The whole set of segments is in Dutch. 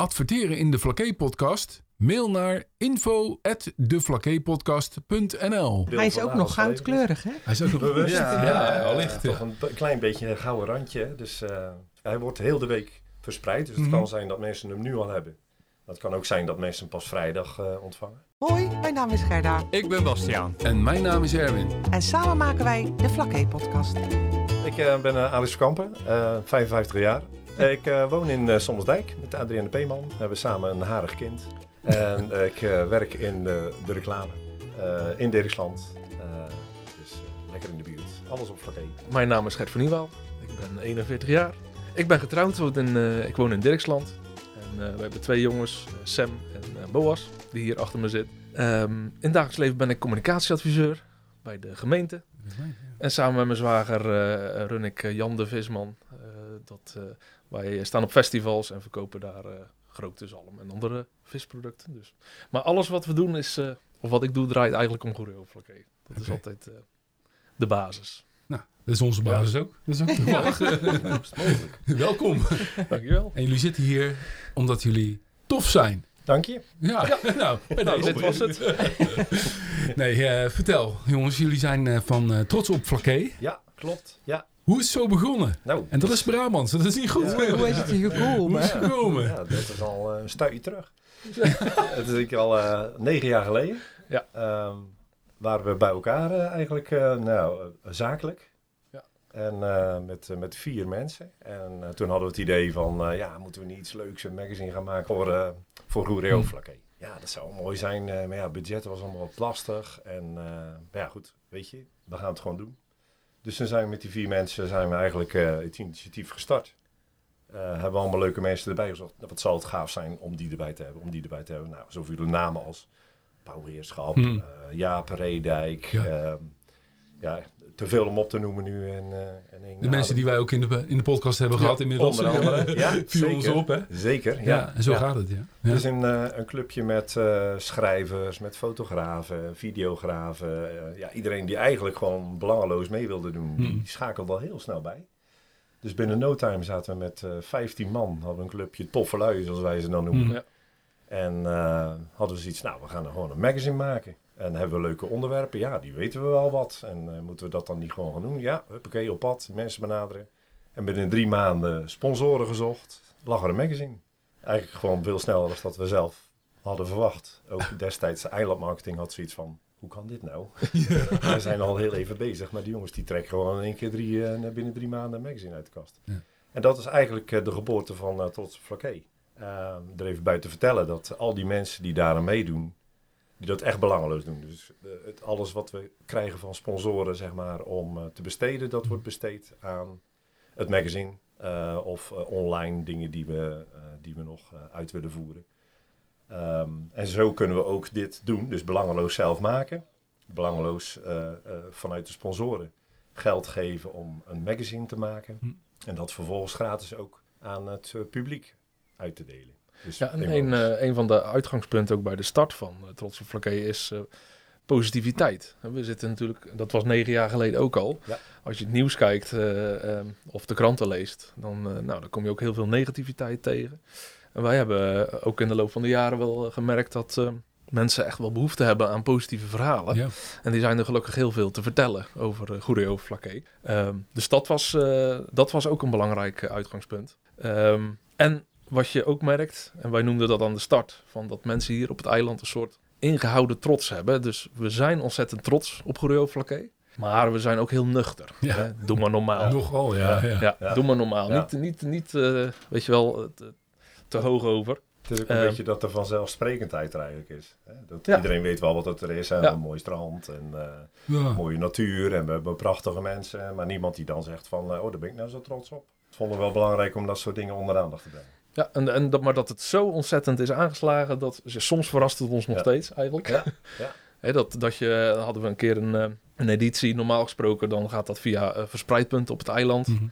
adverteren in de Flaké podcast? Mail naar info@deflakeepodcast.nl. Hij is ook nog goudkleurig, hè? Hij is ook nog Bewust. Ja, Ja, allicht. Toch een klein beetje een gouden randje. Dus eh, hij wordt heel de week verspreid. Dus het Mhm. kan zijn dat mensen hem nu al hebben. Het kan ook zijn dat mensen hem pas vrijdag eh, ontvangen. Hoi, mijn naam is Gerda. Ik ben Bastiaan. En mijn naam is Erwin. En samen maken wij de Flaké-podcast. Ik eh, ben uh, Alice Kampen, eh 55 jaar. Ik eh, woon in uh, Sommersdijk met Adrienne Peeman. We hebben samen een harig kind. En eh, ik eh, werk in de, de reclame eh, in Dirksland. Eh, dus eh, lekker in de buurt. Alles op Flaké. Mijn naam is Gert van Nieuwal. Ik ben 41 jaar. Ik ben getrouwd. in, eh, ik woon in Dirksland. En eh, we hebben twee jongens, eh, Sam en eh, Boas, die hier achter me zit. Ehm, in het dagelijks leven ben ik communicatieadviseur bij de gemeente. En samen met mijn zwager eh, run ik eh, Jan de Visman. Eh, dat, eh, wij staan op festivals en verkopen daar eh grote zalm en andere visproducten. Dus. Maar alles wat we doen is, eh, of wat ik doe, draait eigenlijk om choreografie. Dat is altijd eh, de basis. Nou, dat is onze basis ook. Dat is ook toevallig. Welkom. Dankjewel. En jullie zitten hier omdat jullie tof zijn. Dank je. Ja, nou, bij Nou, deze. dit was het. Nee, eh, vertel. Jongens, jullie zijn eh, van eh, Trots op Flaké. Ja, klopt. Ja, Hoe is het zo begonnen? nou. En dat is Brabants, dat is niet goed. Ja. Hoe is het hier Hoe gekomen? is het gekomen? Ja, dat is al eh, een stuitje terug. Het is ik al eh, negen jaar geleden. Ja. Ehm, waren we bij elkaar eh, eigenlijk eh, nou, zakelijk. Ja. En eh, met, met vier mensen. En eh, toen hadden we het idee van, eh, ja, moeten we niet iets leuks, een magazine gaan maken voor, eh voor Roereo Hmm. Flaké. Ja, dat zou mooi zijn. eh, maar ja, het budget was allemaal wat lastig. En eh, maar ja, goed, weet je, we gaan het gewoon doen. Dus toen zijn we met die vier mensen zijn we eigenlijk eh, het initiatief gestart. Eh, hebben we allemaal leuke mensen erbij gezocht. Nou, Wat zal het gaaf zijn om die erbij te hebben, om die erbij te hebben. Nou, zoveel namen als Pauw Heerschap, Hmm. eh, Jaap Reedijk. Ja. Ja. Te veel om op te noemen nu. En, eh, en De mensen die wij ook in de, in de podcast hebben gehad inmiddels. Onder andere, ja, Viel ons zeker. op, hè? Zeker, Ja, en zo gaat het, ja. Het is een, eh, een clubje met eh, schrijvers, met fotografen, videografen. eh, ja, iedereen die eigenlijk gewoon belangeloos mee wilde doen, die Hmm. schakelde al heel snel bij. Dus binnen no time zaten we met eh 15 man, hadden we een clubje toffe lui, zoals wij ze dan noemen. Hmm. Ja. En eh, hadden we zoiets, nou, we gaan er gewoon een magazine maken. En hebben we leuke onderwerpen, ja, die weten we wel wat. En eh, moeten we dat dan niet gewoon gaan doen? Ja, huppakee, op pad, mensen benaderen. En binnen drie maanden sponsoren gezocht, lag er een magazine. Eigenlijk gewoon veel sneller dan dat we zelf hadden verwacht. Ook destijds de eilandmarketing had zoiets van, hoe kan dit nou? We zijn al heel even bezig, maar die jongens die trekken gewoon in één keer drie, eh, binnen drie maanden een magazine uit de kast. Ja. En dat is eigenlijk eh, de geboorte van uh, Trots op Flaké. Uh, er even bij te vertellen dat al die mensen die daar aan meedoen, die dat echt belangeloos doen. Dus eh, het, alles wat we krijgen van sponsoren, zeg maar, om eh, te besteden, dat wordt besteed aan het magazine. eh, of online dingen die we, die we nog uit willen voeren. Ehm, en zo kunnen we ook dit doen, dus belangeloos zelf maken. Belangeloos vanuit de sponsoren geld geven om een magazine te maken. Hm. En dat vervolgens gratis ook aan het publiek uit te delen. Dus Ja, en een, eh, een van de uitgangspunten ook bij de start van uh, Trots op Flaké is eh, positiviteit. We zitten natuurlijk, dat was negen jaar geleden ook al. Ja. Als je het nieuws kijkt eh, eh, of de kranten leest, dan, eh, nou, dan kom je ook heel veel negativiteit tegen. En wij hebben eh, ook in de loop van de jaren wel eh, gemerkt dat eh, mensen echt wel behoefte hebben aan positieve verhalen. Ja. En die zijn er gelukkig heel veel te vertellen over uh, Goeree Flaké. Ehm, dus dat was, eh, dat was ook een belangrijk eh, uitgangspunt. Ehm, en wat je ook merkt, en wij noemden dat aan de start, van dat mensen hier op het eiland een soort ingehouden trots hebben. Dus we zijn ontzettend trots op Flaké. Maar we zijn ook heel nuchter. Ja. Hè? Doe maar normaal. Nogal, ja. ja. Ja, Ja. doe maar normaal. Ja. Niet, niet, niet eh, weet je wel, te, te hoog over. Het is ook een Ehm, beetje dat er vanzelfsprekendheid er eigenlijk is. Hè? Dat Ja. Iedereen weet wel wat het er is. En. Een mooi strand en eh, Ja. mooie natuur. En we hebben prachtige mensen. Maar niemand die dan zegt van, eh, oh daar ben ik nou zo trots op. Het vonden we wel belangrijk om dat soort dingen onder de aandacht te brengen. Ja, en, en dat, maar dat het zo ontzettend is aangeslagen, dat soms verrast het ons nog Ja. steeds eigenlijk. Ja, ja. Hè, dat, dat je, hadden we een keer een, eh, een editie, normaal gesproken, dan gaat dat via eh, verspreidpunten op het eiland. Mhm.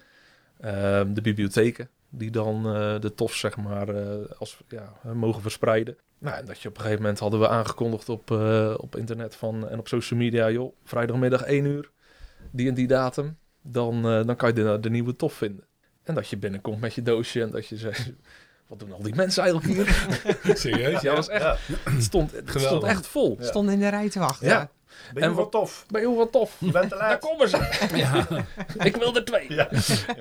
Ehm, de bibliotheken, die dan eh, de tof, zeg maar, eh, als, ja, mogen verspreiden. Nou, en dat je op een gegeven moment hadden we aangekondigd op, eh, op internet van, en op social media, joh, vrijdagmiddag 1 uur, die en die datum, dan, dan kan je de, de nieuwe tof vinden. En dat je binnenkomt met je doosje en dat je zegt, wat doen al die mensen eigenlijk hier? Serieus? ja, was echt, Ja, het, stond, het stond echt vol. Ja. Stonden in de rij te wachten. Ja. ben je En wel tof? Ben je wat tof? Je bent te Daar komen ze. Ja. Ik wil er twee. Ja.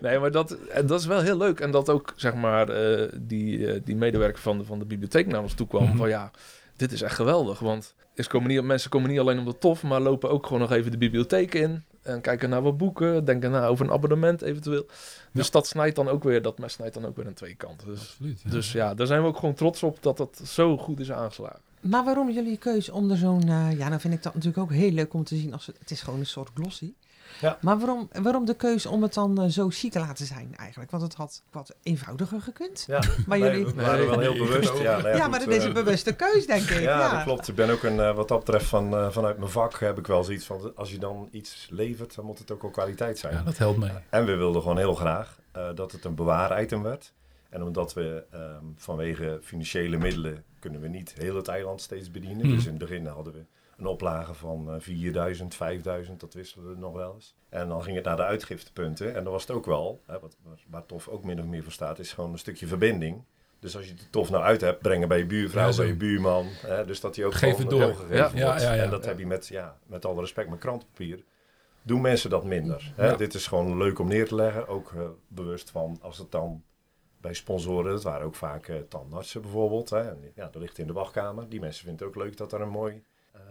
Nee, maar dat, en dat is wel heel leuk. En dat ook, zeg maar, eh, die, eh, die medewerker van de, van de bibliotheek naar ons toe kwam. Mhm. Van ja, dit is echt geweldig. Want is komen niet, mensen komen niet alleen om de tof, maar lopen ook gewoon nog even de bibliotheek in. En kijken naar wat boeken, denken na over een abonnement eventueel. Dus dat snijdt dan ook weer, dat mes snijdt dan ook weer aan twee kanten. Dus, Absoluut. ja. dus ja, daar zijn we ook gewoon trots op dat dat zo goed is aangeslagen. Maar waarom jullie keuze om er zo'n... eh, ja, nou vind ik dat natuurlijk ook heel leuk om te zien. Als het, het is gewoon een soort glossy. Ja. Maar waarom, waarom de keuze om het dan eh, zo chic te laten zijn eigenlijk? Want het had wat eenvoudiger gekund. Ja, Maar nee, jullie... we waren wel heel bewust. Ja, nou Ja, goed, maar het is eh, een bewuste keus, denk ik. Ja, Ja, dat klopt. Ik ben ook een, eh, wat dat betreft van, eh, vanuit mijn vak heb ik wel zoiets van, als je dan iets levert, dan moet het ook wel kwaliteit zijn. ja, dat helpt mee. En we wilden gewoon heel graag eh, dat het een bewaar-item werd. En omdat we ehm, vanwege financiële middelen kunnen we niet heel het eiland steeds bedienen. Mhm. Dus in het begin hadden we een oplage van eh 4000, 5000, dat wisselen we nog wel eens. En dan ging het naar de uitgiftepunten. En dan was het ook wel, hè, wat, waar- TOF ook min of meer voor staat, is gewoon een stukje verbinding. Dus als je de TOF nou uit hebt, brengen bij je buurvrouw, Ja, bij je buurman. Hè, dus dat die ook Geef gewoon het door. Ja, wordt. ja, ja. En dat heb je met, ja, met alle respect met krantenpapier. Doen mensen dat minder. Hè? Dit is gewoon leuk om neer te leggen. Ook eh, bewust van als het dan bij sponsoren, dat waren ook vaak eh, tandartsen bijvoorbeeld. Hè? En, ja, dat ligt in de wachtkamer. Die mensen vinden het ook leuk dat er een mooi eh,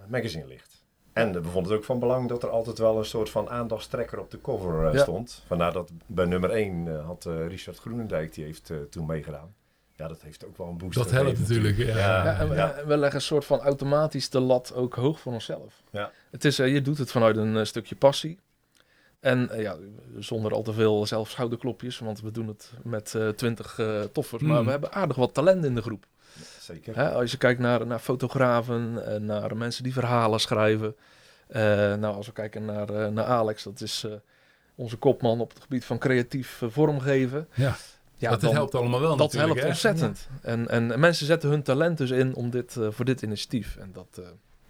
magazine ligt. En we vonden het ook van belang dat er altijd wel een soort van aandachtstrekker op de cover eh, Ja. stond. Vandaar dat bij nummer 1 had eh, Richard Groenendijk, die heeft eh, toen meegedaan. Ja, dat heeft ook wel een boost Dat helpt natuurlijk. Ja. Ja. Ja, en we, ja. en we leggen een soort van automatisch de lat ook hoog voor onszelf. Ja. Het is, eh, je doet het vanuit een eh, stukje passie. En eh, ja, zonder al te veel zelf schouderklopjes, want we doen het met eh, twintig eh toffers. Maar Mm. we hebben aardig wat talent in de groep. Zeker. Hè, als je kijkt naar, naar fotografen, eh, naar mensen die verhalen schrijven. Eh, nou, als we kijken naar, eh, naar Alex, dat is eh, onze kopman op het gebied van creatief vormgeven. Ja. Ja, dat dan- helpt allemaal wel dat natuurlijk. helpt hè? ontzettend. En, en mensen zetten hun talent dus in om dit, eh, voor dit initiatief. En dat, eh,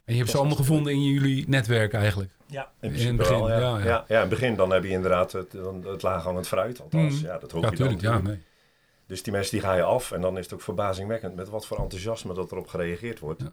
En je hebt ze allemaal gevonden in jullie netwerk eigenlijk. Ja, In in het begin. Wel, ja. ja, Ja, ja. ja. in het begin dan heb je inderdaad het, dan het laaghangend fruit. Althans, Mm. ja, dat hoop Ja, je dan. tuurlijk. Ja, natuurlijk. nee. Dus die mensen die ga je af en dan is het ook verbazingwekkend met wat voor enthousiasme dat erop gereageerd wordt. Ja.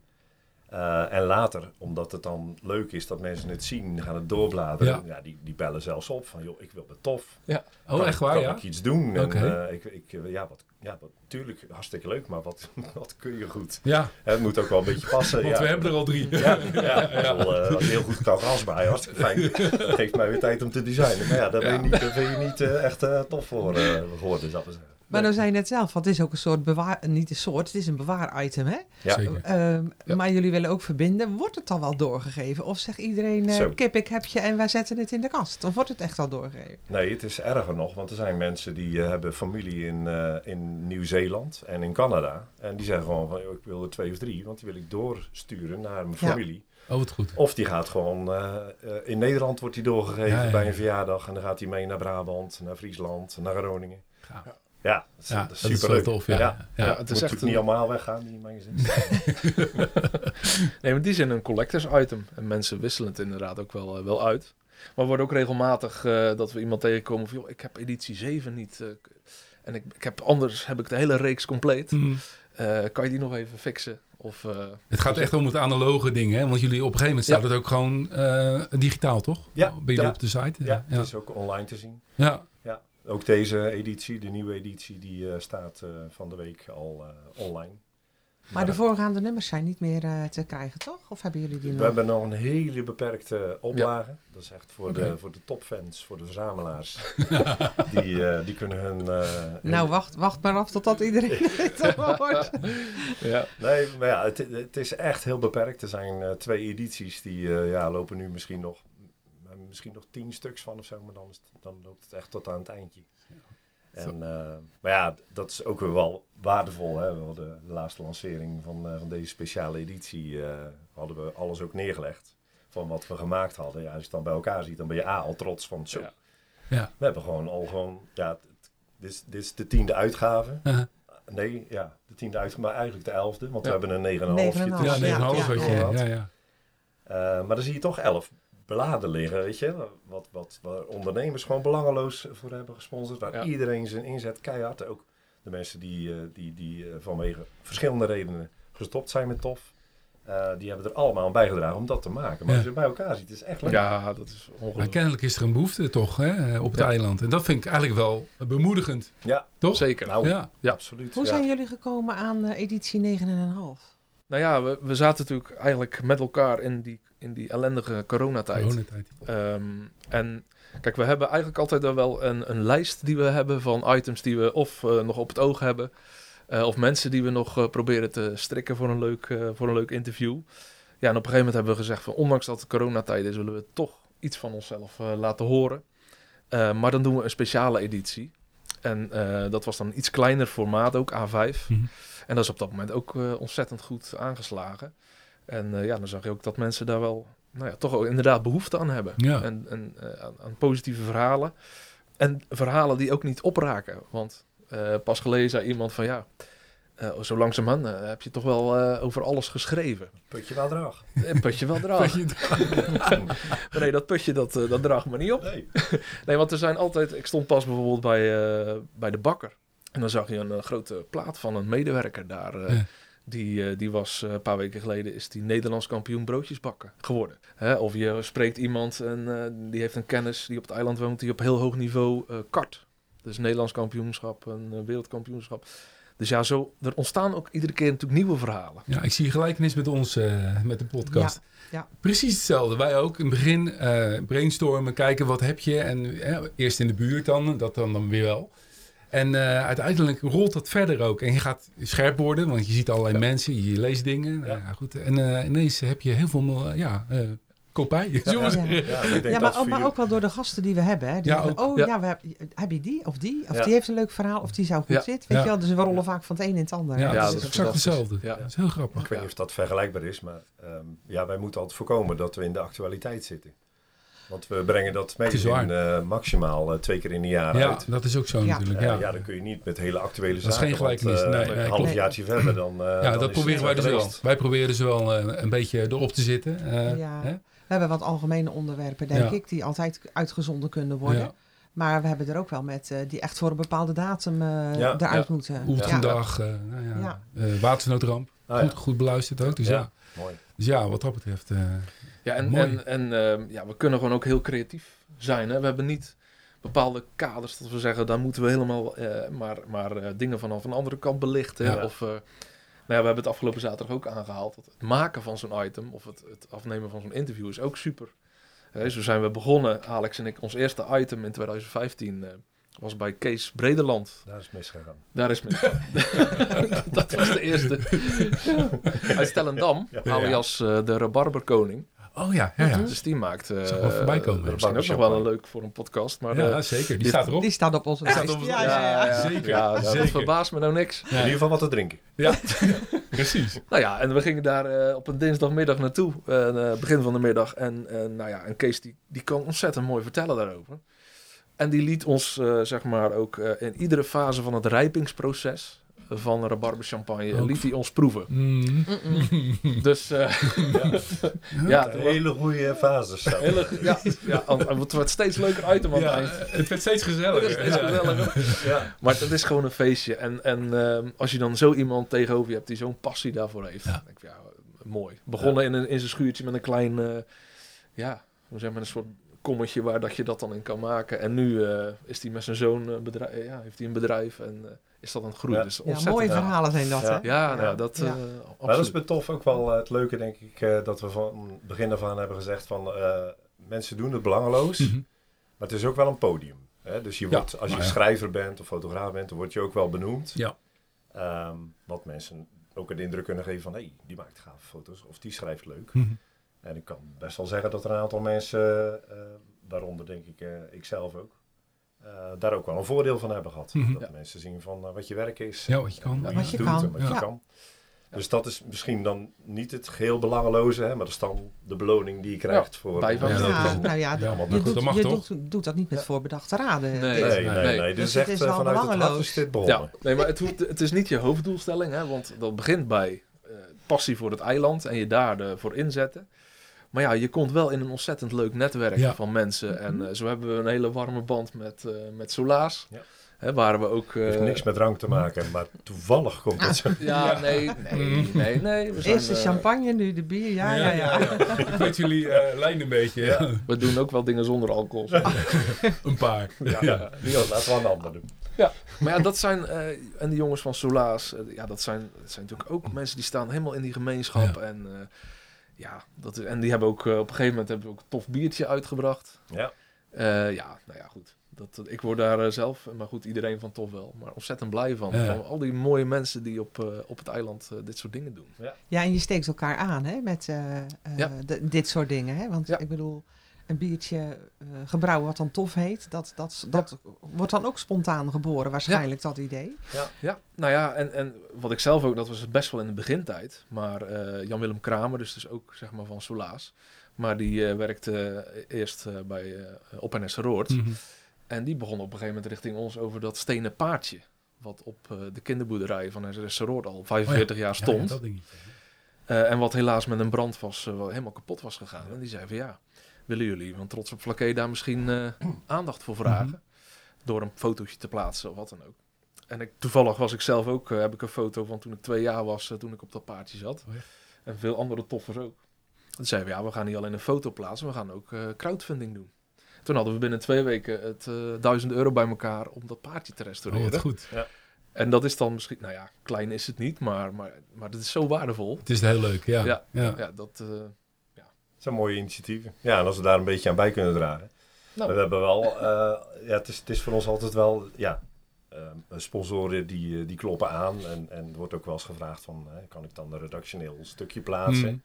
Eh, en later, omdat het dan leuk is dat mensen het zien, gaan het doorbladeren. Ja. Ja. die, die bellen zelfs op van, joh, ik wil het tof. Oh, kan, echt waar, kan ja? ik iets doen? En, eh, ik, ik, eh, ja, wat, ja, wat, tuurlijk, hartstikke leuk, maar wat, wat kun je goed? Ja, Het moet ook wel een beetje passen. want ja. we hebben er al drie. Ja, ja, ik heel goed kan hartstikke fijn. Geeft mij weer tijd om te designen. Maar ja, daar ben je Ja. niet, ben je niet echt tof voor geworden, zou ik zeggen. Maar nou zei je net zelf, want het is ook een soort bewaar... Niet een soort, het is een bewaar-item, hè? Ja. Zeker. Ehm, Ja. Maar jullie willen ook verbinden. Wordt het dan wel doorgegeven? Of zegt iedereen, eh, kip, ik heb je en wij zetten het in de kast? Of wordt het echt al doorgegeven? Nee, het is erger nog, want er zijn mensen die eh, hebben familie in, eh, in Nieuw-Zeeland en in Canada. En die zeggen gewoon van, joh, ik wil er twee of drie, want die wil ik doorsturen naar mijn Ja. familie. Oh, wat goed. Of die gaat gewoon, eh, eh, in Nederland wordt die doorgegeven Ja, ja, bij een verjaardag. En dan gaat hij mee naar Brabant, naar Friesland, naar Groningen. Ja. Ja, dat is, Ja, dat is dat is superleuk. wel tof, ja. Ja, Ja, het het is moet echt een- niet allemaal weggaan, die magazines. nee, maar die zijn een collectors item. En mensen wisselen het inderdaad ook wel, eh, wel uit. Maar we worden ook regelmatig eh, dat we iemand tegenkomen van... joh, ik heb editie 7 niet. eh, en ik, ik heb, anders heb ik de hele reeks compleet. Eh, kan je die nog even fixen? Of, eh, Het gaat echt om het analoge ding, hè? Want jullie op een gegeven moment staat Ja. het ook gewoon eh, digitaal, toch? Ja, Ben ja. op de site? Ja, ja. het is ook online te zien. Ja. Ook deze editie, de nieuwe editie, die eh, staat eh, van de week al eh, online. Maar de voorgaande nummers zijn niet meer eh, te krijgen, toch? Of hebben jullie die We nog? hebben nog een hele beperkte oplage. Dat is echt voor, de, voor de topfans, voor de verzamelaars. die, eh, die kunnen hun... eh, hun- Nou, wacht, wacht maar af totdat iedereen het hoort. ja. Nee, maar ja, het, het is echt heel beperkt. Er zijn eh, twee edities die eh, ja, lopen nu misschien nog, misschien nog tien stuks van of zo. Maar dan, is het- dan loopt het echt tot aan het eindje. En, eh, maar ja, dat is ook weer wel waardevol. Hè? We hadden de laatste lancering van, eh, van deze speciale editie. eh, hadden we alles ook neergelegd van wat we gemaakt hadden. Ja, als je het dan bij elkaar ziet, dan ben je A, al trots van zo. Ja. Ja. We hebben gewoon al gewoon, ja, het- het- dit is, dit is de tiende uitgave. Nee, ja, de tiende uitgave, maar eigenlijk de elfde. Want Ja. we hebben een 9,5. 9,5. Ja, Ja, 9,5 ja, weet je. ja. Eh, maar dan zie je toch elf bladen liggen, weet je. Wat, wat, waar ondernemers gewoon belangeloos voor hebben gesponsord. Waar Ja. iedereen zijn inzet keihard. Ook De mensen die, eh, die, die eh, vanwege verschillende redenen gestopt zijn met TOF. eh, die hebben er allemaal aan bijgedragen om dat te maken. Maar Ja. als je het bij elkaar ziet, is het echt leuk. Ja, dat is Maar ongelooflijk. kennelijk is er een behoefte toch hè, op het Ja. eiland. En dat vind ik eigenlijk wel bemoedigend. Ja, Toch? Zeker. nou, Ja. Ja. absoluut. Hoe ja. zijn jullie gekomen aan editie 9,5? Nou ja, we, we zaten natuurlijk eigenlijk met elkaar in die, in die ellendige coronatijd. Coronatijd. Ehm, en kijk, we hebben eigenlijk altijd wel wel een, een lijst die we hebben van items die we of eh, nog op het oog hebben. eh, of mensen die we nog eh, proberen te strikken voor een, leuk, voor een leuk interview. Ja, en op een gegeven moment hebben we gezegd van ondanks dat het coronatijd is, willen we toch iets van onszelf laten horen. Maar dan doen we een speciale editie. En eh, dat was dan een iets kleiner formaat, ook A5. Mhm. En dat is op dat moment ook eh, ontzettend goed aangeslagen. En eh, ja, dan zag je ook dat mensen daar wel, nou ja, toch ook inderdaad behoefte aan hebben. Ja. En, en aan, aan positieve verhalen. En verhalen die ook niet opraken. Want pas geleden zei iemand van ja, eh, zo langzamerhand eh, heb je toch wel eh, over alles geschreven. Putje wel draag. Putje wel draagt. Maar nee, dat putje dat, dat draagt me niet op. Nee. Nee, want er zijn altijd... Ik stond pas bijvoorbeeld bij, eh, bij de bakker. En dan zag je een grote plaat van een medewerker daar. eh, Ja. Die, eh, die was eh, een paar weken geleden is die Nederlands kampioen broodjes bakken geworden. Hè? Of je spreekt iemand en eh, die heeft een kennis die op het eiland woont, die op heel hoog niveau eh kart. Dus Nederlands kampioenschap, een wereldkampioenschap. Dus ja, zo, er ontstaan ook iedere keer natuurlijk nieuwe verhalen. Ja, ik zie gelijkenis met ons, eh, met de podcast. Ja, ja. Precies hetzelfde. Wij ook in het begin eh, brainstormen, kijken wat heb je. En eh, eerst in de buurt dan, dat dan, dan weer wel. En eh, uiteindelijk rolt dat verder ook. En je gaat scherp worden, want je ziet allerlei Ja. mensen, je leest dingen. Nou goed. En eh, ineens heb je heel veel ja, eh kopij. Ja. Ja, ik denk Ja, dat maar, ook, maar jullie- ook wel door de gasten die we hebben. Hè. Die Ja, zeggen, ook. oh Ja. ja, we hebben, heb je die of die? Of Ja. die heeft een leuk verhaal of die zou goed Ja. zitten. Weet Ja. je wel? Dus we rollen vaak van het een in het ander. Ja. Ja, dat is dat is exact hetzelfde. Ja. Dat is heel grappig. Ik weet niet of dat vergelijkbaar is, maar ehm, ja, wij moeten altijd voorkomen dat we in de actualiteit zitten. Want we brengen dat waar. magazine eh, maximaal eh, twee keer in een jaar Ja, uit. dat is ook zo Ja. natuurlijk. Eh, Ja. ja. dan kun je niet met hele actuele Dat is zaken. geen gelijkenis. Nee, nee, een klopt. halfjaartje verder dan. eh, ja, dan dat is proberen wij dus wel. Wij proberen dus wel eh, een beetje erop te zitten. eh, Ja. hè? We hebben wat algemene onderwerpen, denk Ja. ik, die altijd uitgezonden kunnen worden. Ja. Maar we hebben er ook wel met eh, die echt voor een bepaalde datum eh Ja, eruit ja. moeten. Oeltendag, eh, nou ja. Ja. eh, watersnoodramp. Ah, goed, ja. goed beluisterd ook. Dus ja. Ja. Mooi. Dus ja, wat dat betreft. eh, Ja, en, Mooi. en, en ehm, ja, we kunnen gewoon ook heel creatief zijn. Hè? We hebben niet bepaalde kaders dat we zeggen, daar moeten we helemaal eh, maar, maar eh, dingen vanaf een andere kant belichten. Ja. Of, ja, we hebben het afgelopen zaterdag ook aangehaald. Dat het maken van zo'n item of het, het afnemen van zo'n interview is ook super. Hè, zo zijn we begonnen, Alex en ik. Ons eerste item in 2015 eh, was bij Kees Brederland. Daar is misgegaan. Daar is mijn. dat was de eerste. Uit Stellendam, alias eh, de Rabarberkoning. Oh ja, ja, ja. Dus die maakt. eh Zal wel voorbij komen. eh, misschien ook nog wel een leuk voor een podcast. Maar ja, eh, zeker. Die staat erop. Die staat op onze lijst. Ja, ja, ja. ja, Zeker, Ja, zeker. dat verbaast me nou niks. In ieder geval wat te drinken. Ja, precies. Nou ja, en we gingen daar eh, op een dinsdagmiddag naartoe. eh, begin van de middag. En eh, nou ja, en Kees die, die kan ontzettend mooi vertellen daarover. En die liet ons, eh, zeg maar, ook eh, in iedere fase van het rijpingsproces van rabarber champagne, Ook. liet hij ons proeven. Mm. Dus eh, ja, Ja, was- hele goede fases. zo. hele, ja, ja, want het wordt steeds leuker item aan het Ja, eind. het werd steeds Het gezelliger. steeds Ja. gezelliger. Ja. Maar het is gewoon een feestje. En, en ehm, als je dan zo iemand tegenover je hebt die zo'n passie daarvoor heeft. Ja. Dan denk ik, ja, mooi. Begonnen in, een, in zijn schuurtje met een klein, eh, ja, hoe zeg maar, een soort kommetje waar dat je dat dan in kan maken. En nu eh, is hij met zijn zoon bedrijf, ja, heeft hij een bedrijf en eh, is dat groeien. Ja. Dus Ja, mooie verhalen zijn dat, Ja. hè? Ja, nou, dat Ja. eh, Maar dat is absoluut. bij TOF ook wel eh, het leuke, denk ik, eh, dat we van begin af aan hebben gezegd van eh, mensen doen het belangeloos, Mhm. maar het is ook wel een podium. Hè? Dus je Ja, wordt, als je ja. schrijver bent of fotograaf bent, dan word je ook wel benoemd. Ja. Ehm, wat mensen ook een indruk kunnen geven van, hé, hey, die maakt gave foto's of die schrijft leuk. Mhm. En ik kan best wel zeggen dat er een aantal mensen, eh, waaronder denk ik uh, ikzelf ook, uh, daar ook wel een voordeel van hebben gehad. Mhm. Dat Ja. mensen zien van uh, wat je werk is. Ja, wat je kan. en hoe wat je doet kan. en wat Ja. je kan. Dus dat is misschien dan niet het geheel belangeloze, hè, maar dat is dan de beloning die je krijgt voor... Ja, nou ja, je, doet, dat mag je toch? doet, doet dat niet met voorbedachte raden. Nee. Nee, nee, Nee. nee. Nee. Dus, Dus het is eh, wel vanuit het hart is dit begonnen. Ja, nee, maar het, hoeft, het is niet je hoofddoelstelling, hè, want dat begint bij eh, passie voor het eiland en je daar de, voor inzetten. Maar ja, je komt wel in een ontzettend leuk netwerk Ja. van mensen. En eh, zo hebben we een hele warme band met, eh met Solaas. Ja. Hè, waren we ook... heeft eh, niks met drank te maken, maar toevallig komt het zo. Ja, nee, nee, nee, nee. We zijn, Eerst de champagne, nu de bier. Ja, ja, ja. Ik weet jullie eh, lijn een beetje. Ja. We doen ook wel dingen zonder alcohol. een paar. Ja, ja. Laten we een ander doen. Maar ja, dat zijn, eh, en die jongens van Solaas, ja, dat zijn, dat zijn natuurlijk ook mensen die staan helemaal in die gemeenschap. Ja. En, eh, ja, dat, en die hebben ook eh, op een gegeven moment hebben we ook een tof biertje uitgebracht. Ja. Eh, ja, nou ja, goed. Dat, ik word daar eh, zelf, maar goed, iedereen van tof wel, maar ontzettend blij van. Ja. Van al die mooie mensen die op, op het eiland dit soort dingen doen. Ja, en je steekt elkaar aan hè, met eh, eh, Ja. de- dit soort dingen. Hè? Want Ja. ik bedoel, een biertje eh, gebrouwen wat dan tof heet, dat, dat, dat wordt dan ook spontaan geboren, waarschijnlijk, dat idee. Ja, nou ja, en, en wat ik zelf ook, dat was best wel in de begintijd. Maar eh, Jan-Willem Kramer, dus, dus ook zeg maar van Solaas. Maar die eh, werkte eerst eh, bij eh Op NS Roord. Mhm. En die begon op een gegeven moment richting ons over dat stenen paardje. Wat op eh, de kinderboerderij van NS Roord al 45 jaar Oh Ja, stond. ja, dat dingetje. Eh, en wat helaas met een brand was, helemaal kapot was gegaan. En die zei van ja, willen jullie, want trots op Flaké daar misschien eh, aandacht voor vragen. Mhm. Door een fotootje te plaatsen of wat dan ook. En ik, toevallig was ik zelf ook, eh, heb ik een foto van toen ik twee jaar was, eh, toen ik op dat paardje zat. Oh ja. En veel andere toffers ook. Toen zeiden we, ja, we gaan niet alleen een foto plaatsen, we gaan ook eh, crowdfunding doen. Toen hadden we binnen twee weken het 1000 euro bij elkaar om dat paardje te Oh, restaureren. goed. en dat is dan misschien, nou ja, klein is het niet, maar, maar, maar dat is zo waardevol. Het is heel leuk, ja. Ja. ja. Ja, dat, eh, Dat zijn mooie initiatieven. Ja, en als we daar een beetje aan bij kunnen dragen. Nou. We hebben wel, eh, ja, het is, het is voor ons altijd wel, ja, eh, sponsoren die, eh, die kloppen aan. En, en er wordt ook wel eens gevraagd van, kan ik dan een redactioneel stukje plaatsen? Mm.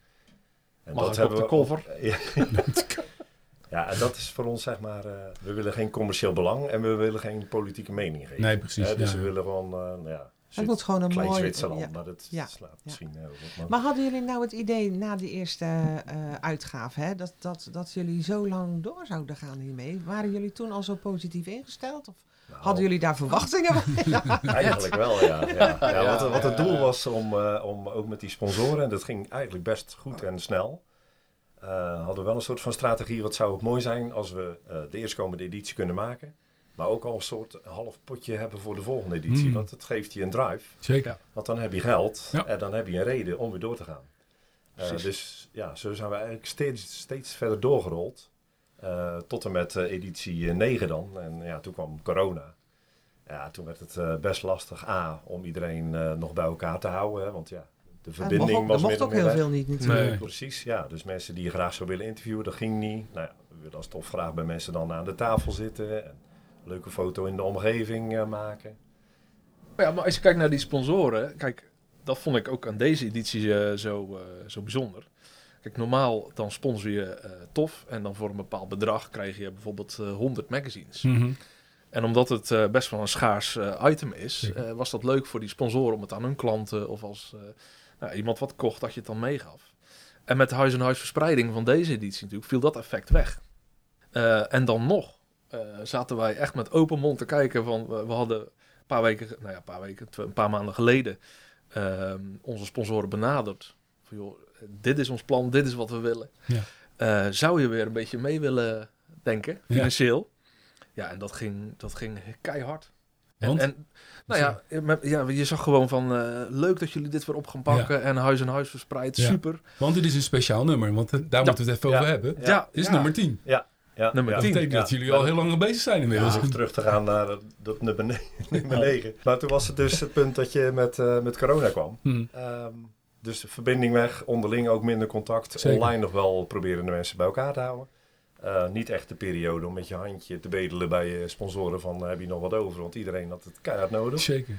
En Mag ik op de cover? Ja. ja, en dat is voor ons zeg maar, we willen geen commercieel belang en we willen geen politieke mening geven. Nee, precies. Dus ja. we willen gewoon, nou ja, Het moet gewoon een klein mooi... Zwitserland, ja. maar dat Ja, slaat misschien wat. Maar, hadden jullie nou het idee na die eerste eh, uitgave, hè, dat, dat, dat jullie zo lang door zouden gaan hiermee? Waren jullie toen al zo positief ingesteld? Of nou, hadden jullie daar verwachtingen van? Eigenlijk wel, ja. ja. ja, Ja, wat, wat het doel was om, eh, om ook met die sponsoren, en dat ging eigenlijk best goed en snel, eh, hadden we wel een soort van strategie. Wat zou het mooi zijn als we eh, de eerstkomende editie kunnen maken, maar ook al een soort half potje hebben voor de volgende editie. Hmm. Want het geeft je een drive, Zeker. want dan heb je geld Ja. en dan heb je een reden om weer door te gaan. Eh, dus ja, zo zijn we eigenlijk steeds, steeds verder doorgerold. eh, tot en met eh, editie eh, 9 dan. En ja, toen kwam corona. Ja, toen werd het eh, best lastig. A, om iedereen eh, nog bij elkaar te houden. Hè, want ja, de Er verbinding mocht ook, er was mocht ook heel weg. veel niet natuurlijk. Nee. Precies, ja. Dus mensen die je graag zou willen interviewen, dat ging niet. Nou ja, we willen als tof graag bij mensen dan aan de tafel zitten. En leuke foto in de omgeving eh, maken. Maar ja, maar als je kijkt naar die sponsoren, kijk, dat vond ik ook aan deze editie eh, zo, eh, zo bijzonder. Kijk, normaal dan sponsor je eh, tof en dan voor een bepaald bedrag krijg je bijvoorbeeld eh 100 magazines. Mhm. En omdat het eh, best wel een schaars item is, eh, was dat leuk voor die sponsoren om het aan hun klanten of als eh, nou, iemand wat kocht dat je het dan meegaf. En met de huis en huis verspreiding van deze editie natuurlijk viel dat effect weg. Eh, en dan nog zaten wij echt met open mond te kijken van we, we hadden een paar weken, nou ja, een paar weken, een paar maanden geleden ehm, onze sponsoren benaderd. Van, joh, dit is ons plan, dit is wat we willen. Ja. Eh, zou je weer een beetje mee willen denken, financieel? Ja, en dat ging, dat ging keihard. En, Want? en nou ja, ja, je zag gewoon van eh, leuk dat jullie dit weer op gaan pakken en huis en huis verspreid, Ja. super. Want dit is een speciaal nummer, want eh, daar moeten we het even Ja. over hebben. Ja. Ja, Dit is ja. nummer 10. Ja, Nummer ja. Dat betekent Ja. dat jullie al heel lang bezig zijn inmiddels. Ja, om terug te gaan naar dat, dat nummer, ne- nummer 9. Maar toen was het dus het punt dat je met, eh, met corona kwam. Mhm. Ehm, dus de verbinding weg, onderling ook minder contact. Zeker. Online nog wel proberen de mensen bij elkaar te houden. Eh, niet echt de periode om met je handje te bedelen bij je sponsoren van eh, heb je nog wat over, want iedereen had het keihard nodig. Zeker.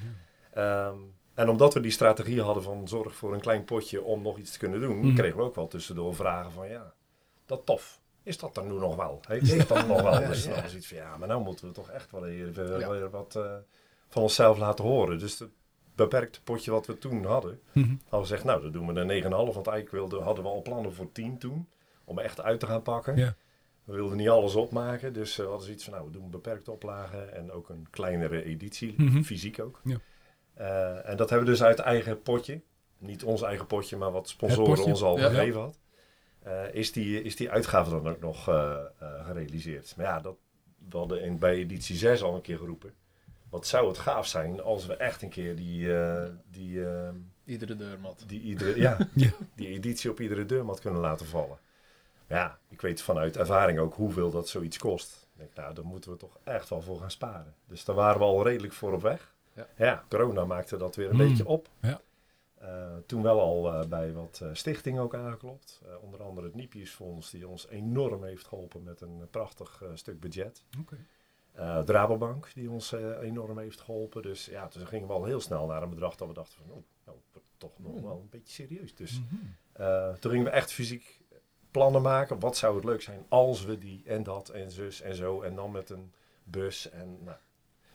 ja. Ehm, en omdat we die strategie hadden van zorg voor een klein potje om nog iets te kunnen doen, Mhm. kregen we ook wel tussendoor vragen van ja, dat tof. Is dat er nu nog wel? Heeft dat nog wel? Dus ja. dan was iets van ja, maar nou moeten we toch echt wel weer wat eh, van onszelf laten horen. Dus het beperkte potje wat we toen hadden, Mhm. hadden we gezegd, nou dan doen we een 9,5. Want eigenlijk wilden, hadden we al plannen voor 10 toen, om echt uit te gaan pakken. Ja. We wilden niet alles opmaken, dus eh, we hadden zoiets van, nou we doen beperkte oplagen en ook een kleinere editie, Mhm. fysiek ook. Ja. Eh, en dat hebben we dus uit eigen potje, niet ons eigen potje, maar wat sponsoren potje. ons al Ja. gegeven had, eh, is, die, is die uitgave dan ook nog eh, eh, gerealiseerd. Maar ja, dat, we hadden in, bij editie 6 al een keer geroepen. wat zou het gaaf zijn als we echt een keer die, eh, die, eh, Iedere deurmat. die, iedere, ja, Ja. die editie op iedere deurmat kunnen laten vallen. Ja, ik weet vanuit ervaring ook hoeveel dat zoiets kost. Ik denk, nou, daar moeten we toch echt wel voor gaan sparen. Dus daar waren we al redelijk voor op weg. Ja. corona maakte dat weer een Mm. beetje op. Ja. Toen wel al eh, bij wat eh, stichtingen ook aangeklopt. Eh, onder andere het Nipiusfonds, die ons enorm heeft geholpen met een prachtig stuk budget. Oké. Eh, de Rabobank, die ons enorm heeft geholpen. Dus ja, toen gingen we al heel snel naar een bedrag dat we dachten van, oh, nou, toch nog wel een beetje serieus. Dus Mhm. toen gingen we echt fysiek plannen maken. Wat zou het leuk zijn als we die en dat en zus en zo. En dan met een bus en nou,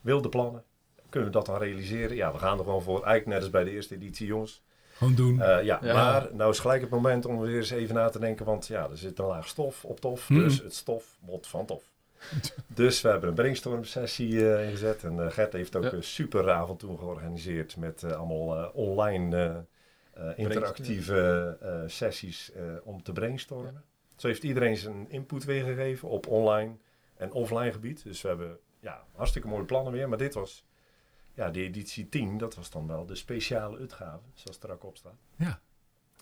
wilde plannen. Kunnen we dat dan realiseren? Ja, we gaan er gewoon voor. Eigenlijk net als bij de eerste editie, jongens. Gewoon doen. Eh, ja, Ja. maar nou is gelijk het moment om weer eens even na te denken. Want ja, er zit een laag stof op tof. Mhm. Dus het stof wordt van tof. dus we hebben een brainstorm sessie eh, ingezet. En eh, Gert heeft ook Ja. een super avond toen georganiseerd. Met eh, allemaal eh, online interactieve eh, sessies eh, om te brainstormen. Zo heeft iedereen zijn input weergegeven op online en offline gebied. Dus we hebben ja, hartstikke mooie plannen weer. Maar dit was ja, de editie 10. Dat was dan wel de speciale uitgave, zoals het er ook op staat. Ja.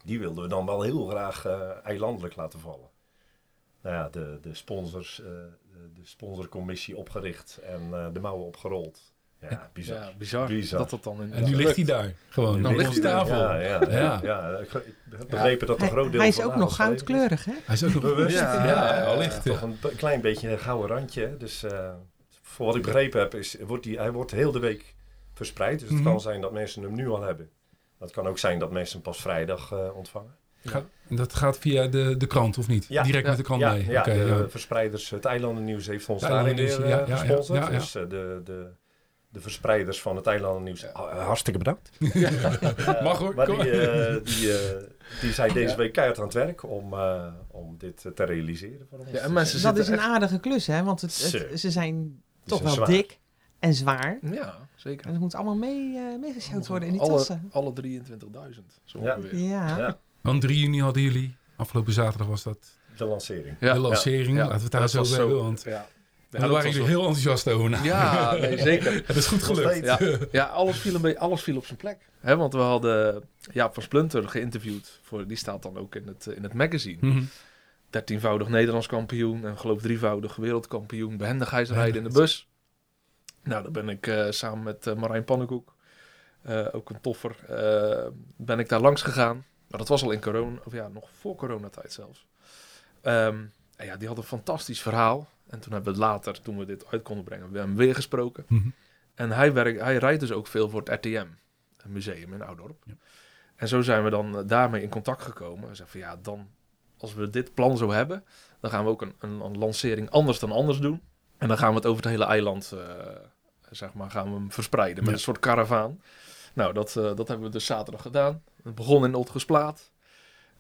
Die wilden we dan wel heel graag eh, eilandelijk laten vallen. Nou ja, de, de sponsors, eh, de, de sponsorcommissie opgericht en eh, de mouwen opgerold. Ja, bizar. Ja, bizar. Bizar. Dat dat dan in En nu ligt hij daar. Gewoon. Nu op ligt hij daar, tafel. Ja, ja, ja. Ja. ik begrepen dat een groot deel hij is ook nog goudkleurig, hè? Hij is ook nog Bewust. Ja, allicht. Toch een klein beetje een gouden randje. Dus eh, voor wat ik begrepen heb, is, wordt die, hij wordt heel de week verspreid. Dus het Mhm. kan zijn dat mensen hem nu al hebben. Maar het kan ook zijn dat mensen hem pas vrijdag eh, ontvangen. En dat gaat via de, de krant, of niet? Ja. Direct Ja. met de krant ja, mee? ja, Oké, de ja. verspreiders, het Eilandennieuws heeft ons daarin weer eh, ja, ja, ja, gesponsord. ja, ja. Dus eh, de, de, de verspreiders van het Eilandennieuws, hartstikke bedankt. Mag hoor, Maar kom die, maar. die, die zijn deze Ja. week keihard aan het werk om, eh, om dit te realiseren. Voor ons. Ja, en mensen Dat is een echt- aardige klus, hè? Want het, ze zijn toch wel zwaar. dik en zwaar. Ja, zeker. En het moet allemaal mee, meegesjouwd worden in die alle, tassen. alle 23.000. Zo Ja. ongeveer. Ja. Ja, Want 3 juni hadden jullie. Afgelopen zaterdag was dat de lancering. Ja. de lancering. Ja. Laten we het daar Dat zo hebben. Want Ja. Ja, daar waren jullie zo- heel enthousiast over. Nou, Ja, nee, zeker. Het is goed gelukt. Ja, ja alles, viel een beetje, alles viel op zijn plek. Hè, want we hadden Jaap van Splunter geïnterviewd. Voor, die staat dan ook in het, eh, in het magazine. Mhm. Dertienvoudig Nederlands kampioen. En geloof drievoudig wereldkampioen. Behendigheidsrijden in de bus. Nou, daar ben ik eh, samen met eh, Marijn Pannenkoek. eh, ook een toffer. ben ik daar langs gegaan. Maar dat was al in corona. Of ja, nog voor coronatijd zelfs. Ehm, en ja, die had een fantastisch verhaal. En toen hebben we later, toen we dit uit konden brengen, we hebben hem weer gesproken. Mhm. En hij, werkt, hij rijdt dus ook veel voor het RTM, een museum in Oudorp. Ja. En zo zijn we dan daarmee in contact gekomen. En zeggen van ja, dan, als we dit plan zo hebben, dan gaan we ook een, een, een lancering anders dan anders doen. En dan gaan we het over het hele eiland, zeg maar, gaan we hem verspreiden met Ja. een soort karavaan. Nou, dat, eh, dat hebben we dus zaterdag gedaan. Het begon in Otgersplaat.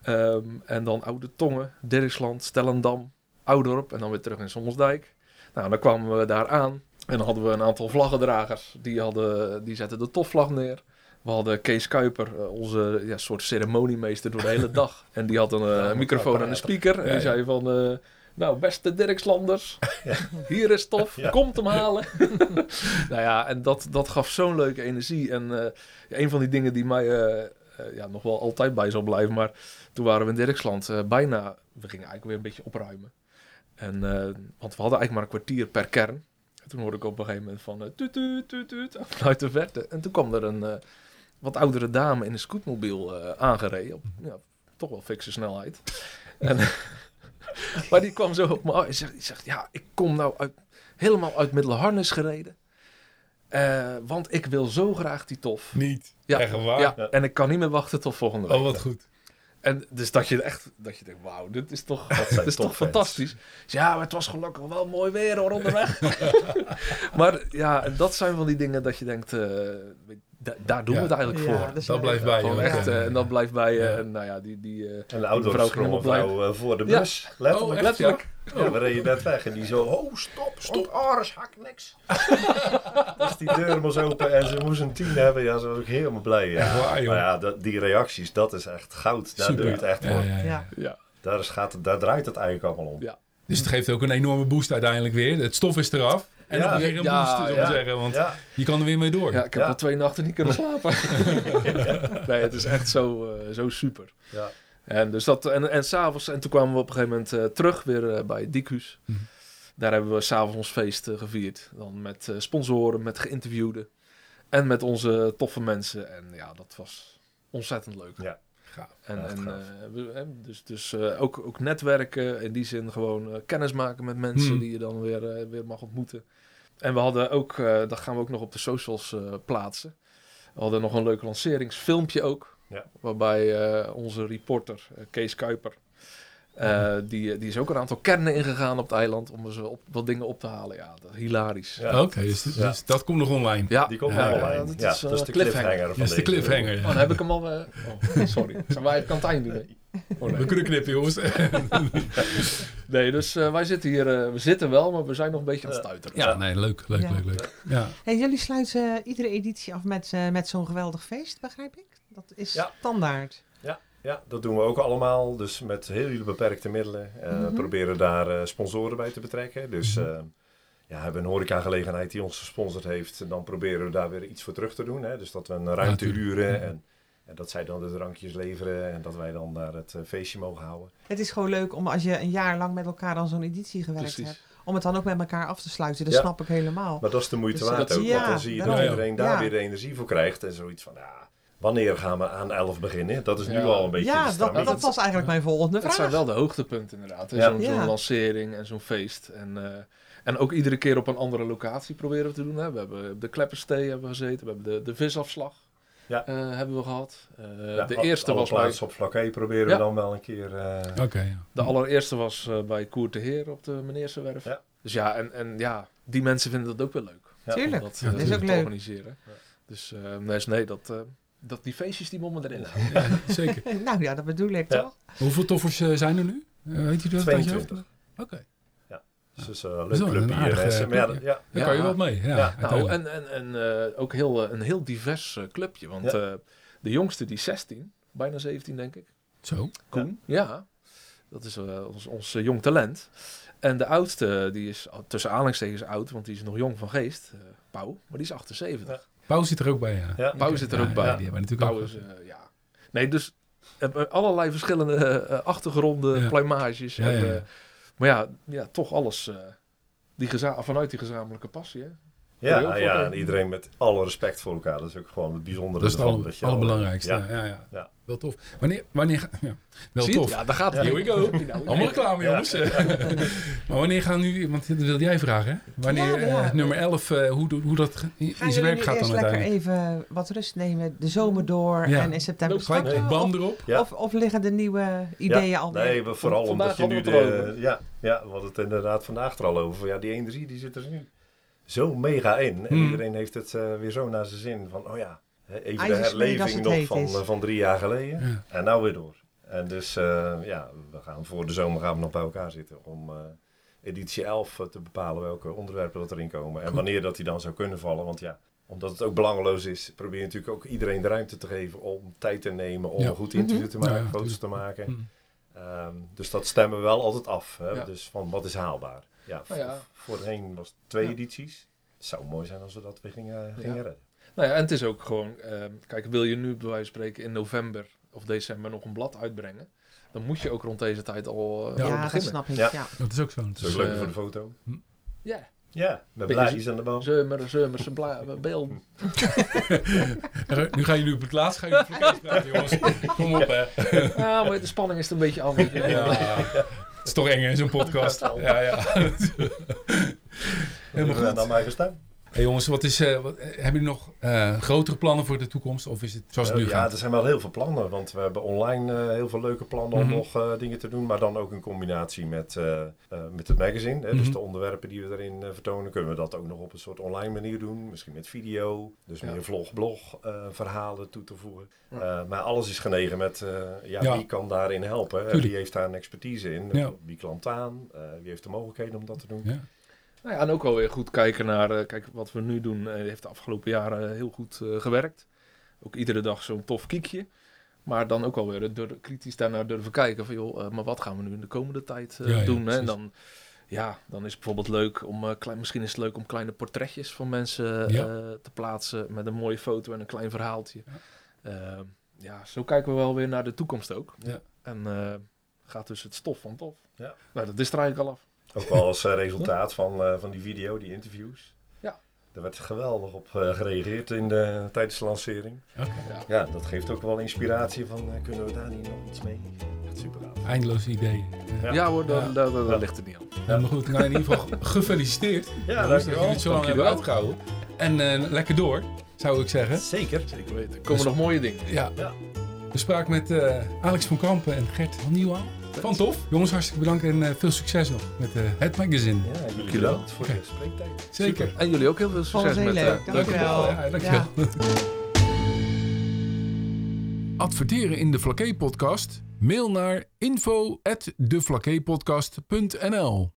Ehm en dan Oude Tongen, Dirksland, Stellendam, Oudorp en dan weer terug in Sommelsdijk. Nou, dan kwamen we daar aan en dan hadden we een aantal vlaggedragers. Die, hadden, die zetten de tofvlag neer. We hadden Kees Kuiper, eh, onze ja, soort ceremoniemeester door de hele dag. En die had een eh, Ja, microfoon en een speaker. En die zei van... nou, beste Dirkslanders, hier is tof, Ja. komt hem halen. nou ja, en dat, dat gaf zo'n leuke energie. En eh, een van die dingen die mij eh, eh, ja, nog wel altijd bij zal blijven. Maar toen waren we in Dirksland bijna... We gingen eigenlijk weer een beetje opruimen. En, want we hadden eigenlijk maar een kwartier per kern. En toen hoorde ik op een gegeven moment van... eh, tuut, tuut, tuut, tuut, vanuit de verte. En toen kwam er een wat oudere dame in een scootmobiel aangereden. Op ja, toch wel fikse snelheid. En, maar die kwam zo op me af. Die zegt, ja, ik kom nou uit, helemaal uit Middelharnis gereden. Eh, want ik wil zo graag die tof. Niet. Ja, Echt waar? Ja, Ja. en ik kan niet meer wachten tot volgende week. Oh, wat goed. En dus dat je echt, dat je denkt, wauw, dit is toch, dit is toch fantastisch. Dus ja, maar het was gelukkig wel mooi weer hoor onderweg. maar ja, dat zijn van die dingen dat je denkt, eh, da- daar doen Ja. we het eigenlijk Ja, voor. dat blijft bij je. Echt, ja. eh, en dat blijft bij je. Ja. En nou ja, die, die, eh, En de ging sprong eh, voor de Ja. bus. Letterlijk. Oh, echt? letterlijk. Ja, we reden net weg en die zo, oh stop, stop, Ares, hak niks. dus die deur moest open en ze moest een tien hebben. Ja, ze was ook helemaal blij. Ja. Maar ja, dat, die reacties, dat is echt goud. Daar Super. doe je het echt voor. ja, ja. Ja. Ja, Daar, is, gaat het, daar draait het eigenlijk allemaal om. Ja. Dus het geeft ook een enorme boost uiteindelijk weer. Het stof is eraf. En Ja. dan weer een Ja, boost, ja. zeggen. Want Ja, je kan er weer mee door. Ja, ik heb Ja. al twee nachten niet kunnen slapen. nee, het is echt zo, eh, zo super. ja. En, dus dat, en, en s'avonds, en toen kwamen we op een gegeven moment eh, terug weer eh, bij Dicus. Mhm. Daar hebben we s'avonds ons feest gevierd. Dan met eh, sponsoren, met geïnterviewden. En met onze toffe mensen. En ja, dat was ontzettend leuk. Ja. Gaaf. En, Ja, en, eh, we- dus dus eh, ook, ook netwerken, in die zin gewoon eh, kennis maken met mensen Hmm. die je dan weer, weer mag ontmoeten. En we hadden ook, eh, dat gaan we ook nog op de socials eh, plaatsen. We hadden nog een leuk lanceringsfilmpje ook. Ja. Waarbij eh, onze reporter, Kees Kuiper, eh, die, die is ook een aantal kernen ingegaan op het eiland om er zo op, wat dingen op te halen. Ja, dat is hilarisch. Ja. Oké, dus, dus Ja. dat komt nog online. Die komt Ja, wel ja, online. dat Ja, is, dat is de cliffhanger. cliffhanger van Dat is de cliffhanger. Oh, dan heb ik hem al... eh, oh, sorry. Zijn wij het kantijn doen? Oh, nee. We kunnen knippen, jongens. Nee, dus eh, wij zitten hier, eh, we zitten wel, maar we zijn nog een beetje aan het stuiteren. ja, nee, leuk, leuk, Ja. leuk, leuk. Ja. En jullie sluiten iedere editie af met, eh, met zo'n geweldig feest, begrijp ik? Dat is Ja. standaard. Ja, dat doen we ook allemaal. Dus met heel beperkte middelen. Eh Mhm. Proberen daar eh, sponsoren bij te betrekken. Dus Mhm. eh, ja, hebben we een horecagelegenheid die ons gesponsord heeft. En dan proberen we daar weer iets voor terug te doen. Hè? Dus dat we een ruimte huren. Ja. En, en dat zij dan de drankjes leveren. En dat wij dan daar het eh, feestje mogen houden. Het is gewoon leuk om als je een jaar lang met elkaar aan zo'n editie gewerkt Precies. hebt, om het dan ook met elkaar af te sluiten. Dat Ja. snap ik helemaal. Maar dat is de moeite Dus, waard dat- ook. ja, want dan zie je dat iedereen daar weer de energie voor krijgt. En zoiets van, ja, wanneer gaan we aan 11 beginnen? Dat is nu Ja. al een beetje Ja, dat, dat was eigenlijk mijn volgende Dat vraag. zijn wel de hoogtepunten inderdaad. Zo'n zo'n Ja. lancering en zo'n feest. En, eh, en ook iedere keer op een andere locatie proberen we te doen. Hè. We hebben op de Klepperstee hebben we gezeten. We hebben de, de visafslag Ja. eh, hebben we gehad. Eh, Ja, de al- eerste alle was bij, op vlak E proberen Ja. we dan wel een keer... eh, Oké, ja. de allereerste was eh, bij Koer de Heer op de Meneersenwerf. Ja. Dus ja, en, en ja, die mensen vinden dat ook wel leuk. Ja. Tuurlijk. Om dat, Ja, dat is te ook leuk. organiseren. Dus eh, nee, is- nee dat, eh, dat die feestjes die moeten erin. Ja, zeker. Nou ja, dat bedoel ik Ja. toch? Hoeveel toffers zijn er nu? Eh, weet je dat? 22. Oké, Dus uh, Dat is leuk wel een clubje. Maar ja, dat- ja, daar kan je wat mee. Ja, Ja, nou, en, en, en eh, ook heel, eh, een heel divers eh, clubje. Want Ja. eh, de jongste die is 16, bijna 17 denk ik. Zo. Koen, ja. Dat is eh, ons, ons eh, jong talent. En de oudste, die is al- tussen aanhalingstekens oud, want die is nog jong van geest. eh Pauw, maar die is 78. Ja. Pauw zit er ook bij, ja. Ja. Pauw zit er ja, ook bij. ja, die hebben we natuurlijk Pauw ook. is, eh, ja. Nee, dus eh, allerlei verschillende eh, achtergronden, Ja. pluimages. Ja, en, ja, ja. eh, maar ja, ja, toch alles eh, die vanuit die gezamenlijke passie. Hè? Ja, ja, en iedereen met alle respect voor elkaar. Dat is ook gewoon het bijzondere Dat is het al- allerbelangrijkste. Ja. Ja. Ja, Ja. Wel tof. Wanneer, wanneer ja, wel Zie je het? tof. Ja, daar gaat het. Here we go. Nou, Allemaal reclame, Ja. jongens. maar wanneer gaan nu, want dat wilde jij vragen, hè? Wanneer Ja, ja. eh, nummer 11, eh, hoe, hoe dat in Gaan zijn werk gaat eerst dan lekker uiteindelijk? even wat rust nemen, de zomer door Ja. en in september Gelijk de Of, band erop. Ja. of, of liggen de nieuwe ideeën ja, alweer? Nee, we, vooral omdat je nu de... Ja, ja, we hadden het inderdaad vandaag er al over. Ja, die energie die zit er nu zo mega in. En Hmm. iedereen heeft het eh, weer zo naar zijn zin. Van, oh ja, even de herleving nog van, is. eh, van drie jaar geleden. Ja. En nou weer door. En dus eh, ja, we gaan voor de zomer gaan we nog bij elkaar zitten om eh, editie 11 te bepalen welke onderwerpen dat erin komen. En Goed. wanneer dat die dan zou kunnen vallen. Want ja, omdat het ook belangeloos is, probeer je natuurlijk ook iedereen de ruimte te geven om tijd te nemen, om Ja. een goed interview te Mhm. maken, Ja, ja, foto's te maken. Hm. Ehm, dus dat stemmen we wel altijd af. Hè? Ja. Dus van wat is haalbaar. Ja, Nou Voorheen was het twee Ja. edities. Het zou mooi zijn als we dat weer gingen, gingen Ja. redden. Nou ja, en het is ook gewoon, ehm, kijk, wil je nu bij wijze van spreken in november of december nog een blad uitbrengen, dan moet je ook rond deze tijd al eh, Ja, Ja, dat snap ik. Ja. Ja. Dat is ook zo. Dat is Dus, ook leuk eh, voor de foto. Ja, Ja, met blaadjes aan de bal. zomer, zomerse bla- beeld. Nu gaan jullie op het laatst gaan jullie praten, jongens. Kom op, hè. Ja, maar de spanning is er een beetje anders. Ja. Het is toch eng, hè, zo'n podcast. Ja, ja. Helemaal En goed. dan maar gestaan. Hey, jongens, wat is, eh, wat, eh, hebben jullie nog eh, grotere plannen voor de toekomst? Of is het zoals het nu ja, er zijn wel heel veel plannen. Want we hebben online eh, heel veel leuke plannen om Mhm. nog eh, dingen te doen. Maar dan ook in combinatie met, eh, eh, met het magazine. Hè? Dus Mhm. de onderwerpen die we erin eh, vertonen. Kunnen we dat ook nog op een soort online manier doen. Misschien met video. Dus Ja. meer vlog, blog eh, verhalen toe te voegen. Ja. Eh, maar alles is genegen met eh, ja, Ja. wie kan daarin helpen. Wie heeft daar een expertise in? Ja. Wie klampt aan? Eh, wie heeft de mogelijkheden om dat te doen? Nou ja, en ook wel weer goed kijken naar, eh, kijk, wat we nu doen, eh, heeft de afgelopen jaren heel goed eh, gewerkt. Ook iedere dag zo'n tof kiekje. Maar dan ook alweer dur- kritisch daarnaar durven kijken van, joh, eh, maar wat gaan we nu in de komende tijd eh, Ja, ja, doen? hè? En dan, ja, dan is het bijvoorbeeld leuk om, eh, klein, misschien is het leuk om kleine portretjes van mensen Ja. eh, te plaatsen met een mooie foto en een klein verhaaltje. Ja. ja, zo kijken we wel weer naar de toekomst ook. Ja. En eh, gaat dus het stof van tof. Ja. Nou, dat is er eigenlijk al af. Ook wel als eh, resultaat van, eh, van die video, die interviews. Ja. Daar werd geweldig op eh, gereageerd in de, tijdens de lancering. Oké. Ja. Ja, dat geeft ook wel inspiratie van, eh, kunnen we daar niet nog iets mee? Echt super gaaf. Eindeloze ideeën. Ja. Ja, hoor, Ja. ligt het niet aan. Ja, maar goed, nou in ieder geval gefeliciteerd. Ja, dat jullie dankjewel. het zo lang hebben uitgehouden. En eh, lekker door, zou ik zeggen. Zeker. Zeker weten. Er komen Dus- nog mooie dingen. Ja. Ja. We spraken met eh, Alex van Kampen en Gert van Nieuwaan. Van tof. Jongens, hartstikke bedankt en eh, veel succes nog met eh, het magazine. Ja, jullie Dankjewel. bedankt voor Oké. de spreektijd. Zeker. En jullie ook heel veel succes heel met... leuk. eh, Dankjewel. Ja, dankjewel. Adverteren in de Vlakke podcast? Mail naar info@devlakkeepodcast.nl